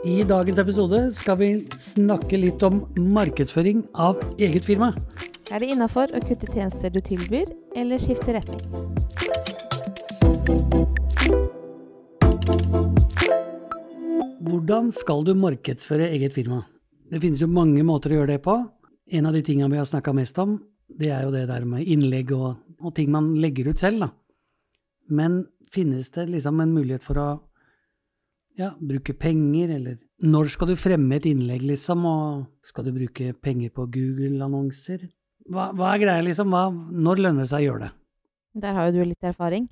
I dagens episode skal vi snakke litt om markedsføring av eget firma. Er det innafor å kutte tjenester du tilbyr, eller skifte retning? Hvordan skal du markedsføre eget firma? Det finnes jo mange måter å gjøre det på. En av de tingene vi har snakka mest om, det er jo det der med innlegg og, og ting man legger ut selv, da. Men finnes det liksom en mulighet for å ja, bruke penger, eller når skal du fremme et innlegg, liksom, og skal du bruke penger på Google-annonser? Hva, hva, er greia, liksom? Hva, når lønner det seg å gjøre det? Der har jo du litt erfaring.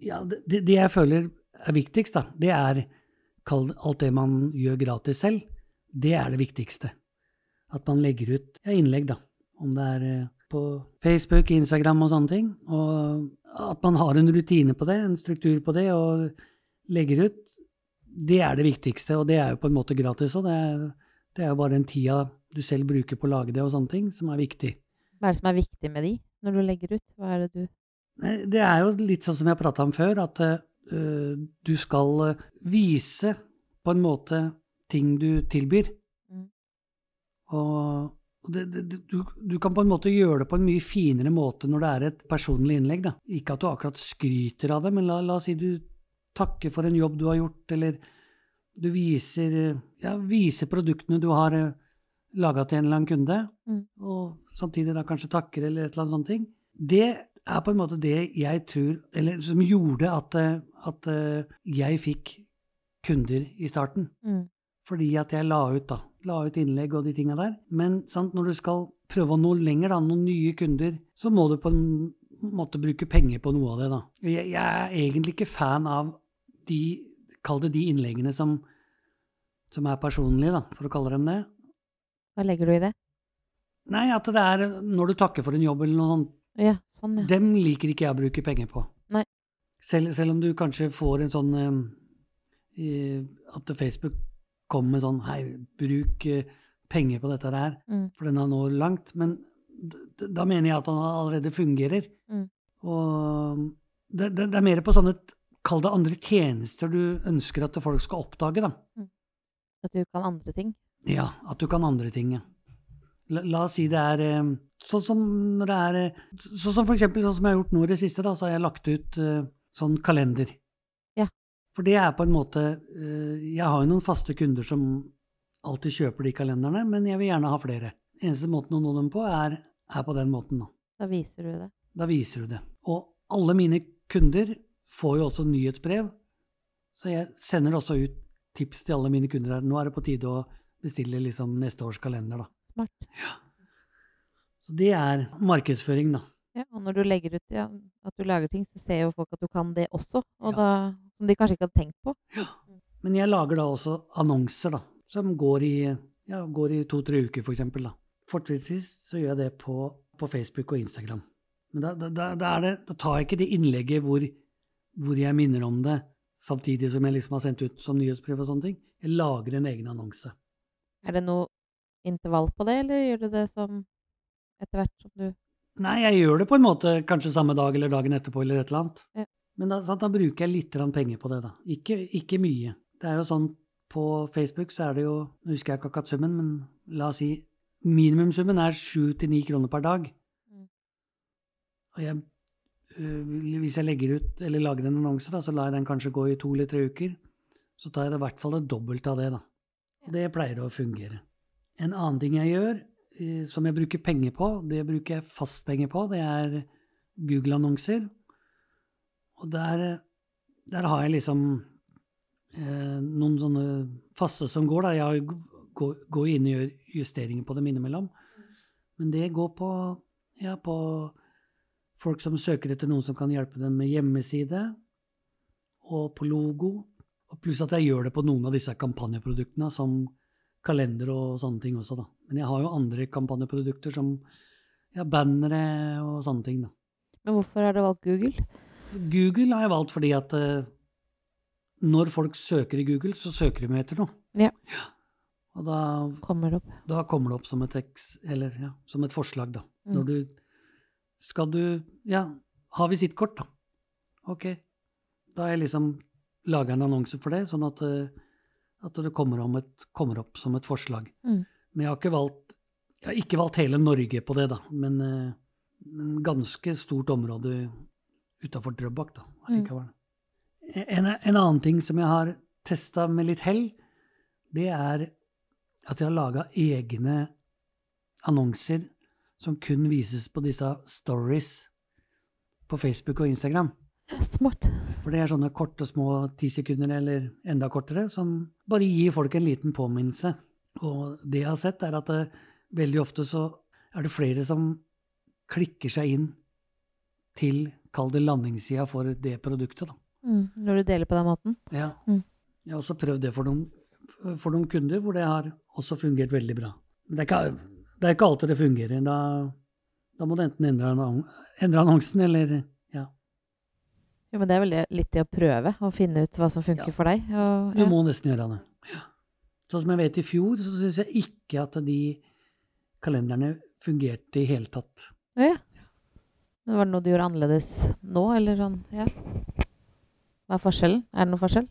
Ja, det, det jeg føler er viktigst, da, det er alt det man gjør gratis selv. Det er det viktigste. At man legger ut ja, innlegg, da. Om det er eh, på Facebook, Instagram og sånne ting. Og at man har en rutine på det, en struktur på det, og legger ut. Det er det viktigste, og det er jo på en måte gratis òg. Det, det, er jo bare den tida du selv bruker på å lage det og sånne ting, som er viktig. Hva er det som er viktig med de, når du legger ut? Hva er det du Det er jo litt sånn som jeg prata om før, at uh, du skal uh, vise på en måte ting du tilbyr. Mm. Og det, det, du, du, kan på en måte gjøre det på en mye finere måte når det er et personlig innlegg. Da. Ikke at du akkurat skryter av det, men la, la oss si du takker for en jobb du har gjort, eller du viser, ja, viser produktene du har eh, laga til en eller annen kunde, mm. og samtidig da kanskje takker eller et eller annet sånt ting. Det er på en måte det jeg tror Eller som gjorde at, eh, at uh, jeg fikk kunder i starten. Mm. Fordi at jeg la ut, da. La ut innlegg og de tinga der. Men sant, når du skal prøve å nå lenger, da, noen nye kunder, så må du på en måte bruke penger på noe av det, da. Jeg, jeg er egentlig ikke fan av de Kall det de innleggene som, som er personlige, da, for å kalle dem det. Hva legger du i det? Nei, at det er når du takker for en jobb eller noe sånt. Ja, sånn, ja. Dem liker ikke jeg å bruke penger på. Nei. Selv, selv om du kanskje får en sånn um, at Facebook kommer med sånn Hei, bruk eh, penger på dette her, mm. for den har nå langt. Men da mener jeg at han allerede fungerer. Mm. Og det, det, det, er mer på sånne Kall det andre tjenester du ønsker at folk skal oppdage, da. Mm. At du kan andre ting? Ja, at du kan andre ting, ja. La, la oss si det er eh, sånn som når det er eh, Sånn som for eksempel sånn som jeg har gjort nå i det siste, da, så har jeg lagt ut uh, sånn kalender. For det er på en måte uh, Jeg har jo noen faste kunder som alltid kjøper de kalenderne, men jeg vil gjerne ha flere. Eneste måten å nå dem på, er, er på den måten. Da. da viser du det? Da viser du det. Og alle mine kunder får jo også nyhetsbrev, så jeg sender også ut tips til alle mine kunder her. Nå er det på tide å bestille liksom neste års kalender, da. Smart. Ja. Så det er markedsføring, da. Ja, og når du legger ut ja, at du lager ting, så ser jo folk at du kan det også. Og ja. da, som de kanskje ikke hadde tenkt på. Ja. Men jeg lager da også annonser, da, som går i, ja, i to-tre uker. For Fortrinnsvis så gjør jeg det på, på, Facebook og Instagram. Men da, da, da, det, da, tar jeg ikke det innlegget hvor, hvor, jeg minner om det, samtidig som jeg liksom har sendt ut som nyhetsbrev og sånne ting. Jeg lager en egen annonse. Er det noe intervall på det, eller gjør du det som etter hvert som du Nei, jeg gjør det på en måte kanskje samme dag eller dagen etterpå eller et eller annet. Ja. Men da, sant, da, bruker jeg litt penger på det, da. Ikke, ikke, mye. Det er jo sånn på Facebook så er det jo Nå husker jeg ikke akkurat summen, men la oss si minimumssummen er sju til ni kroner per dag. Mm. Og jeg, hvis jeg legger ut eller lager en annonse, da, så lar jeg den kanskje gå i to eller tre uker. Så tar jeg det i hvert fall det dobbelte av det, da. Det pleier å fungere. En annen ting jeg gjør, som jeg bruker penger på, det bruker jeg fastpenger på, det er Google-annonser. Og der, der, har jeg liksom eh, noen sånne faste som går, da. Jeg går, går inn og gjør justeringer på dem innimellom. Men det går på, ja, på folk som søker etter noen som kan hjelpe dem med hjemmeside, og på logo. Og pluss at jeg gjør det på noen av disse kampanjeproduktene, som kalender og sånne ting også, da. Men jeg har jo andre kampanjeprodukter som ja, bannere og sånne ting, da. Men hvorfor har du valgt Google? Google har jeg valgt fordi at uh, når folk søker i Google, så søker de etter noe. Ja. ja. Og da kommer. Da kommer det opp som et, eller, ja, som et forslag, da. Mm. Når du Skal du ja, ha visittkort, da. Ok. Da har jeg liksom laga en annonse for det, sånn at uh, At det kommer, om et, kommer opp som et forslag. Mm. Men jeg har ikke valgt, jeg har ikke valgt hele Norge på det, da. Men, et men ganske stort område utafor Drøbak, da. allikevel. En, en annen ting som jeg har testa med litt hell, det er at jeg har laga egne annonser som kun vises på disse stories på Facebook og Instagram. Smart. For det er sånne korte, små ti sekunder eller enda kortere, som bare gir folk en liten påminnelse. Og det jeg har sett, er at det, veldig ofte så er det flere som klikker seg inn til, kall det landingssida for det produktet, da. Mm. Når du deler på den måten. Ja. Mm. Jeg har også prøvd det for noen, for noen kunder, hvor det har også fungert veldig bra. Men det er ikke, det er ikke alltid det fungerer. Da, da må du enten endre, endre annonsen, eller ja. Jo, men det er vel litt det å prøve, å finne ut hva som funker Ja. for deg. Og, Du må nesten gjøre det. Ja. Sånn som jeg vet i fjor, så syns jeg ikke at de kalenderne fungerte i hele tatt. Ja. Men var det noe du gjorde annerledes nå, eller sånn? Ja. Hva er forskjellen? Er det noen forskjell?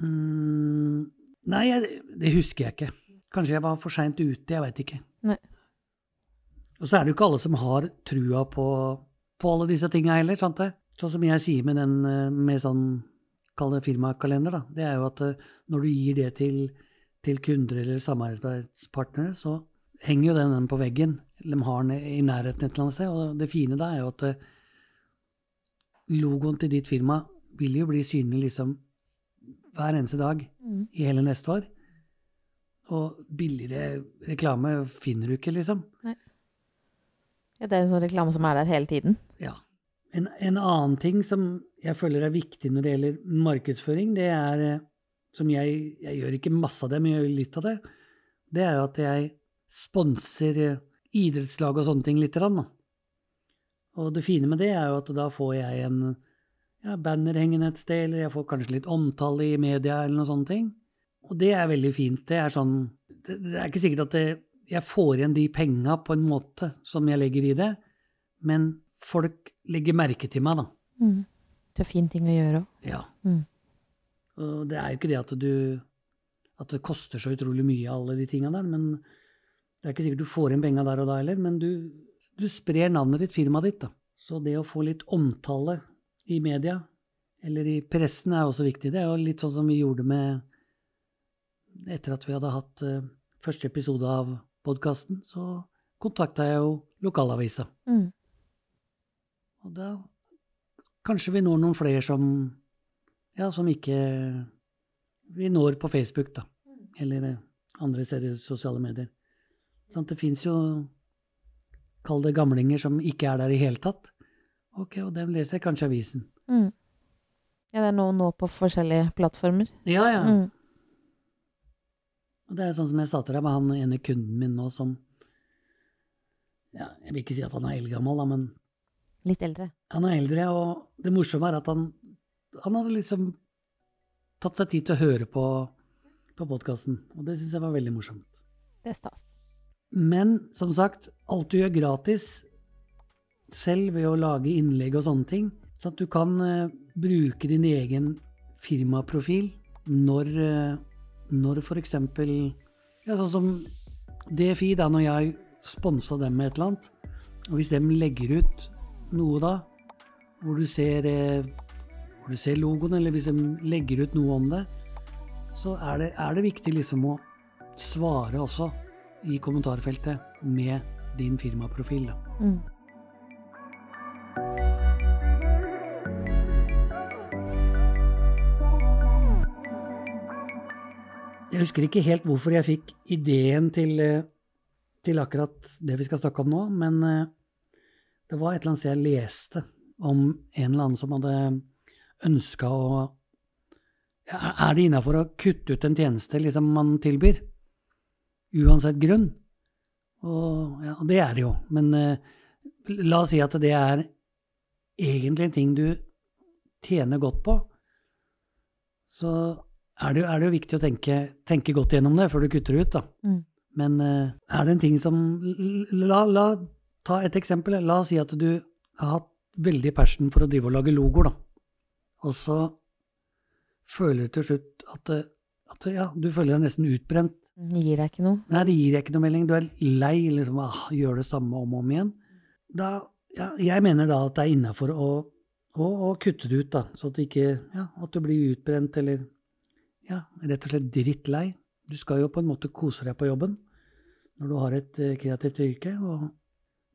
Mm, nei, jeg, det husker jeg ikke. Kanskje jeg var for seint ute, jeg veit ikke. Nei. Og så er det jo ikke alle som har trua på, på alle disse tinga heller, sant det? Sånn som jeg sier med den eh, med sånn, kall det firmakalender, da. Det er jo at eh, når du gir det til, til kunder eller samarbeidspartnere, så henger jo den, på veggen. De har den i nærheten et eller annet sted. Og det fine da er jo at eh, logoen til ditt firma vil jo bli synlig liksom hver eneste dag Mm. i hele neste år. Og billigere reklame finner du ikke, liksom. Ja, det er en sånn reklame som er der hele tiden. Ja. En, en annen ting som jeg føler er viktig når det gjelder markedsføring, det er eh, Som jeg, jeg gjør ikke masse av det, men jeg gjør litt av det. Det er jo at jeg sponser eh, idrettslag og sånne ting lite grann. Og det fine med det er jo at da får jeg en ja, banner hengende et sted, eller jeg får kanskje litt omtale i media, eller noen sånne ting. Og det er veldig fint. Det er sånn Det, det er ikke sikkert at det, jeg får igjen de penga på en måte som jeg legger i det, men folk legger merke til meg, da. Mm. Det er fin ting å gjøre òg. Ja. Mm. Og det er jo ikke det at du at det koster så utrolig mye, alle de tinga der, men det er ikke sikkert du får igjen penga der og da heller, men du, du sprer navnet ditt, firmaet ditt, da. Så det å få litt omtale i media, eller i pressen, er også viktig. Det er jo litt sånn som vi gjorde med Etter at vi hadde hatt eh, første episode av podkasten, så kontakta jeg jo lokalavisa. Mm. Og da kanskje vi når noen flere som ja, som ikke vi når på Facebook, da. Eller eh, andre steder sosiale medier. Sånn, det fins jo Kall det gamlinger som ikke er der i hele tatt. Ok, og dem leser jeg kanskje avisen. Mm. Ja, det er noe nå på forskjellige plattformer. Ja, ja. Mm. Og det er sånn som jeg sa til deg med han ene kunden min nå som ja, Jeg vil ikke si at han er eldgammel, da, men Litt eldre. Han er eldre, og det morsomme er at han, han hadde liksom tatt seg tid til å høre på, på podkasten, og det syns jeg var veldig morsomt. Det er stas. Men som sagt, alt du gjør gratis, selv ved å lage innlegg og sånne ting, så at du kan uh, bruke din egen firmaprofil når, eh, når eksempel ja, Sånn som DFI, da, når jeg sponsa dem med et eller annet, og hvis de legger ut noe da, hvor du ser, eh, hvor du ser logoen, eller hvis de legger ut noe om det, så er det, er det viktig liksom å svare også i kommentarfeltet med din firmaprofil. Da. Mm. Jeg husker ikke helt hvorfor jeg fikk ideen til, eh, til akkurat det vi skal snakke om nå, men eh, det var et eller annet jeg leste om en eller annen som hadde ønska å Er det innafor å kutte ut en tjeneste liksom man tilbyr? Uansett grunn? Og ja, det er det jo. Men eh, la oss si at det er egentlig en ting du tjener godt på. Så er det, er det jo viktig å tenke, tenke godt gjennom det før du kutter det ut, da. Mm. Men eh, er det en ting som la, la Ta et eksempel. La oss si at du har hatt veldig passion for å drive og lage logoer, da. Og så føler du til slutt at, at ja, du føler deg nesten utbrent. Det gir deg ikke noe. Nei, det gir deg ikke noe melding. Du er lei, liksom, ah, gjør det samme om og om igjen. Da, ja, jeg mener da at det er innafor å, å, å, kutte det ut, da, så at, ikke, ja, at du blir utbrent eller ja, rett og slett drittlei. Du skal jo på en måte kose deg på jobben når du har et uh, kreativt yrke. og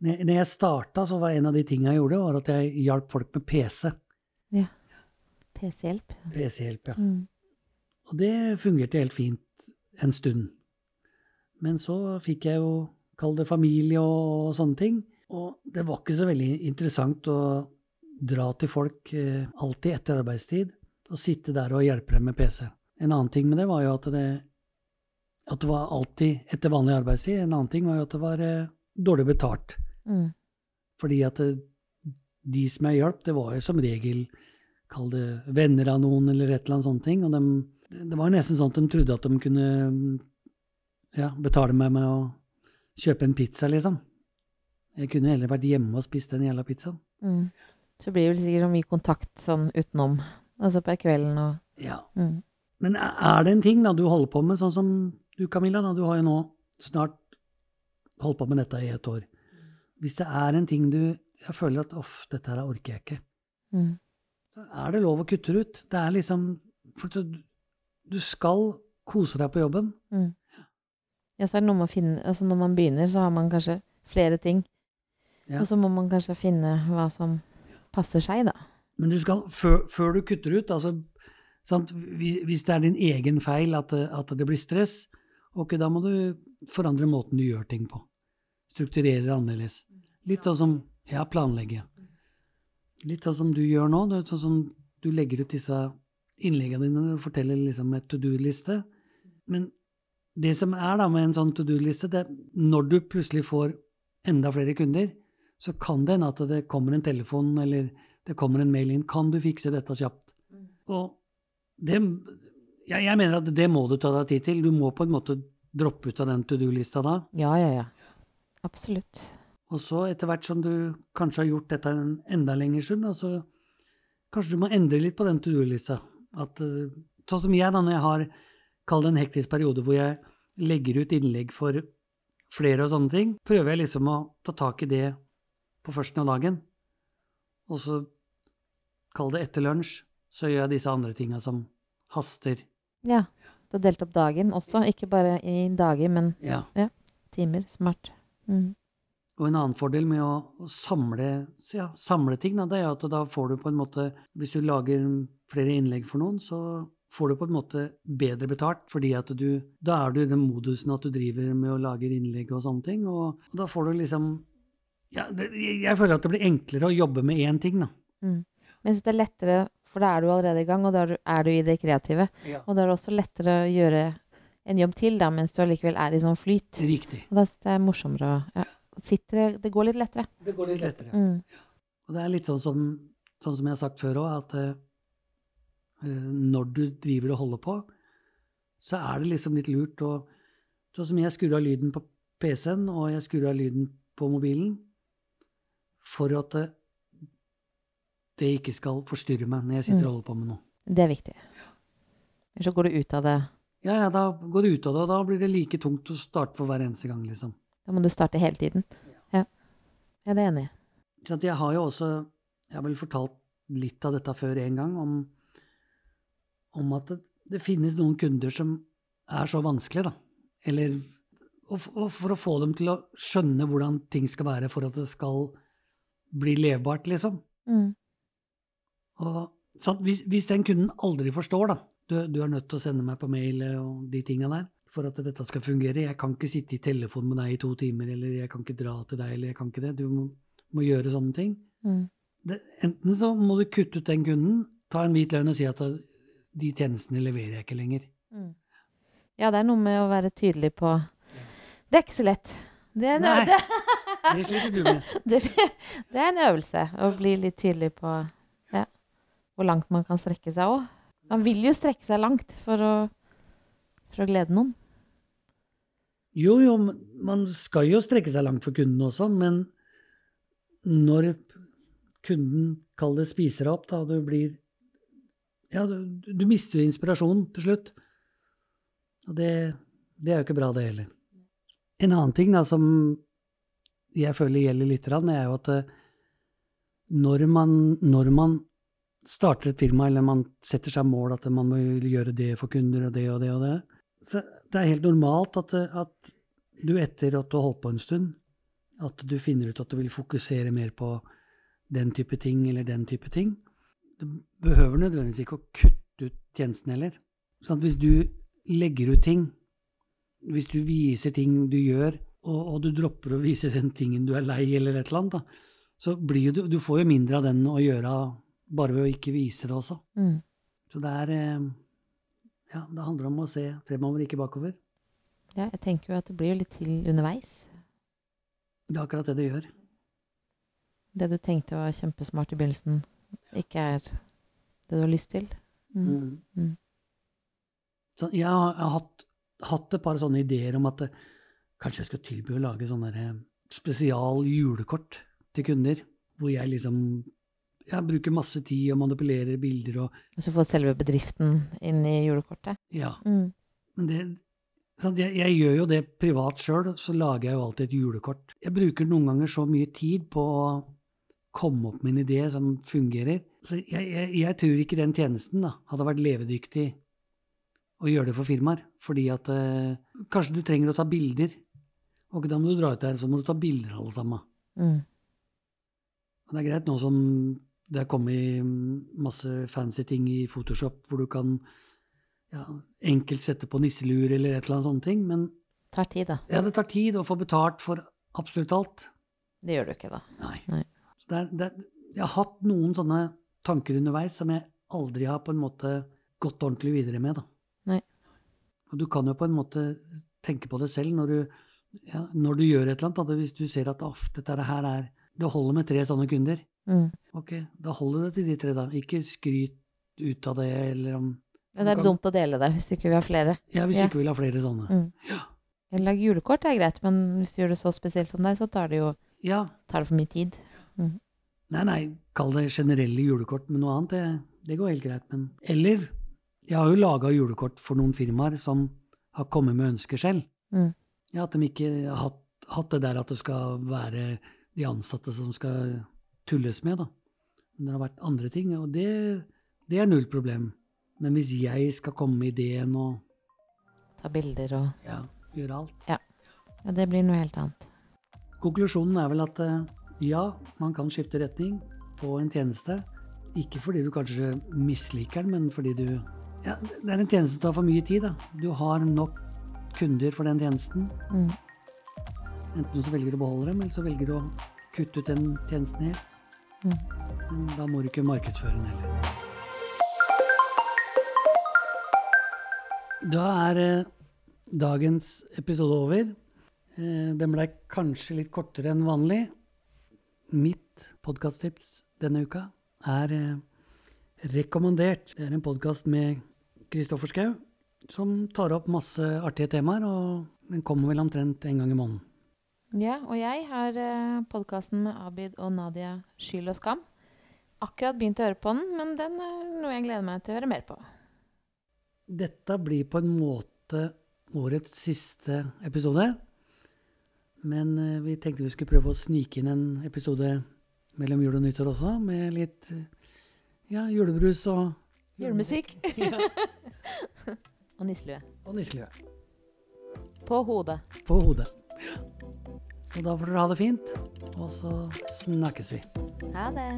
når jeg starta, så var en av de tingene jeg gjorde, var at jeg hjalp folk med PC. Ja. PC-hjelp. PC-hjelp, ja. Mm. Og det fungerte helt fint en stund. Men så fikk jeg jo, kall det familie og, og sånne ting. Og det var ikke så veldig interessant å dra til folk eh, alltid etter arbeidstid og sitte der og hjelpe dem med PC. En annen ting med det var jo at det, at det var alltid etter vanlig arbeidstid. En annen ting var jo at det var eh, dårlig betalt. Mm. Fordi at det, de som jeg hjalp, det var jo som regel Kall det venner av noen, eller et eller annet sånt. ting, og de, Det var nesten sånn at de trodde at de kunne ja, betale meg med å kjøpe en pizza, liksom. Jeg kunne heller vært hjemme og spist den jævla pizzaen. Mm. Så blir det vel sikkert mye kontakt sånn utenom, altså på kvelden og Ja. mm. Men er det en ting da du holder på med, sånn som du Camilla, da, du har jo nå snart holdt på med dette i et år. Hvis det er en ting du jeg føler at off, dette her orker jeg ikke, Mm. så er det lov å kutte ut. Det er liksom For du, du skal kose deg på jobben. Mm. Ja, så er det noe med å finne Altså når man begynner, så har man kanskje flere ting. Ja. Og så må man kanskje finne hva som passer seg, da. Men du skal, før, før du kutter ut altså, sant, hvis, det er din egen feil at, at det blir stress, ok, da må du forandre måten du gjør ting på. Strukturere annerledes. Litt sånn som ja, planlegge. Litt sånn som du gjør nå. Det er sånn som du legger ut disse innleggene dine og forteller liksom et to do-liste. Men det som er da med en sånn to do-liste, det er når du plutselig får enda flere kunder, så kan det hende at det kommer en telefon eller det kommer en mail inn. Kan du fikse dette kjapt? Og det, jeg, jeg mener at det må du ta deg tid til. Du må på en måte droppe ut av den to do-lista da. Ja, ja, ja. Absolutt. Og så etter hvert som du kanskje har gjort dette en enda lengre stund, så kanskje du må endre litt på den to do-lista. At, eh, Sånn som jeg, da, når jeg har kall det en hektisk periode hvor jeg legger ut innlegg for flere og sånne ting, prøver jeg liksom å ta tak i det på førsten av dagen. Og så kall det etter lunsj, så gjør jeg disse andre tinga som haster. Ja. Du har delt opp dagen også, ikke bare i dager, men Ja. timer. Smart. Mm. Og en annen fordel med å samle, ja, samle ting, da, det er at da får du på en måte Hvis du lager flere innlegg for noen, så får du på en måte bedre betalt, fordi at du Da er du i den modusen at du driver med å lage innlegg og sånne ting, og, og da får du liksom ja, det, jeg, føler at det blir enklere å jobbe med én ting, da. Mm. Men jeg det er lettere, for da er du allerede i gang, og da er du, i det kreative. Ja. Og da er det også lettere å gjøre en jobb til, da, mens du allikevel er i sånn flyt. Riktig. Og da det er morsommere å ja. Sitter, det- det går litt lettere. Det går litt lettere. Mm. Og det er litt sånn som, sånn som jeg har sagt før òg, at uh, når du driver og holder på, så er det liksom litt lurt å Sånn som jeg skrur av lyden på PC-en, og jeg skrur av lyden på mobilen, for at det, det ikke skal forstyrre meg når jeg sitter og holder på med noe. Det er viktig. Ellers så går du ut av det. Ja, ja, da går du ut av det, og da blir det like tungt å starte for hver eneste gang, liksom. Da må du starte hele tiden. Ja. Ja, det er jeg enig i. Så jeg har jo også Jeg har vel fortalt litt av dette før en gang, om, om at det, det finnes noen kunder som er så vanskelige, da. Eller og, og for å få dem til å skjønne hvordan ting skal være for at det skal bli levbart, liksom. Mm. Og, hvis, hvis den kunden aldri forstår, da du, du er nødt til å sende meg på mail og de tinga der for at dette skal fungere. Jeg kan ikke sitte i telefon med deg i to timer, eller jeg kan ikke dra til deg, eller jeg kan ikke det. Du må, må gjøre sånne ting. Mm. det, enten så må du kutte ut den kunden, ta en hvit lønn og si at uh, de tjenestene leverer jeg ikke lenger. Mm. Ja, det er noe med å være tydelig på Det er ikke så lett. Det er en, Nei. det, Det sliter du med. det, det er en øvelse å bli litt tydelig på hvor langt man kan strekke seg òg. Man vil jo strekke seg langt for å, for å glede noen. Jo, jo, man skal jo strekke seg langt for kunden også, men når kunden, kall det, spiser opp, da, du blir Ja, du, du mister jo inspirasjonen til slutt. Og det, det er jo ikke bra, det heller. En annen ting da, som jeg føler gjelder litt, er jo at eh, når man, når man starter et firma, eller man setter seg mål at man må gjøre det for kunder og det og det og det, så det er helt normalt at, at du etter at du har holdt på en stund, at du finner ut at du vil fokusere mer på den type ting eller den type ting. Du behøver nødvendigvis ikke å kutte ut tjenesten heller. Sånn at hvis du legger ut ting, hvis du viser ting du gjør, og, og, du dropper å vise den tingen du er lei eller et eller annet, da, så blir du, du får jo mindre av den å gjøre bare ved å ikke vise det også. Mm. Så det er eh, Ja, det handler om å se fremover, ikke bakover. Ja, jeg tenker jo at det blir jo litt til underveis. Det er akkurat det det gjør. Det du tenkte var kjempesmart i begynnelsen, ikke er det du har lyst til. Mm. Mm. mm. Så jeg har, jeg har hatt, hatt, et par sånne ideer om at det, kanskje jeg skal tilby å lage sånne eh, spesial julekort til kunder, hvor jeg liksom jeg bruker masse tid og manipulerer bilder og Og så får selve bedriften inn i julekortet? Ja. Mm. Men det, jeg, jeg, gjør jo det privat sjøl, så lager jeg jo alltid et julekort. Jeg bruker noen ganger så mye tid på å komme opp med en idé som fungerer. Så jeg, jeg, jeg tror ikke den tjenesten da, hadde vært levedyktig å gjøre det for firmaer. Fordi at eh, kanskje du trenger å ta bilder. Og da må du dra ut der, så må du ta bilder alle sammen. Mm. Og det er greit nå som det er kommet masse fancy ting i Photoshop hvor du kan ja, enkelt sette på nisselur eller et eller annet sånt ting, men tar tid, da. Ja, det tar tid å få betalt for absolutt alt. Det gjør du ikke, da. Nei. Nei. Det er, det er, jeg har hatt noen sånne tanker underveis som jeg aldri har på en måte gått ordentlig videre med, da. Nei. Og du kan jo på en måte tenke på det selv når du, ja, når du gjør et eller annet. Da, hvis du ser at dette her er Det holder med tre sånne kunder. Mm. Ok, da holder det til de tre, da. Ikke skryt ut av det, eller om Men det er kan... dumt å dele det hvis du ikke vil ha flere. Ja, hvis du ikke vil ha flere sånne. Mm. Ja. Lag julekort er greit, men hvis du gjør det så spesielt som deg, så tar det jo ja. tar det for mye tid. Mm. Nei, nei, kall det generelle julekort men noe annet, det, det går helt greit. Men Eller jeg har jo laga julekort for noen firmaer som har kommet med ønsker selv. Mm. Ja, at de ikke har hatt, hatt det der at det skal være de ansatte som skal tulles med, da. Men det har vært andre ting, og det, det er null problem. Men hvis jeg skal komme med ideen og Ta bilder og Ja, gjøre alt. Ja. ja. Det blir noe helt annet. Konklusjonen er vel at eh, ja, man kan skifte retning på en tjeneste. Ikke fordi du kanskje misliker den, men fordi du Ja, det er en tjeneste som tar for mye tid, da. Du har nok kunder for den tjenesten. Mm. Enten så velger du å beholde dem, eller så velger du å kutte ut den tjenesten helt. Mm. Da må du ikke markedsføre den heller. Da er eh, dagens episode over. Eh, den ble kanskje litt kortere enn vanlig. Mitt podkasttips denne uka er eh, rekommandert. Det er en podkast med Kristoffer Schou som tar opp masse artige temaer, og den kommer vel omtrent en gang i måneden. Ja, og jeg har eh, podkasten med Abid og Nadia Skyld og skam. Akkurat begynt å høre på den, men den er noe jeg gleder meg til å høre mer på. Dette blir på en måte årets siste episode. Men uh, vi tenkte vi skulle prøve å snike inn en episode mellom jul og nyttår også, med litt uh, ja, julebrus og Julemusikk. og nisselue. Og nisselue. På hodet. På hodet. Så da får dere ha det fint, og så snakkes vi. Ha det.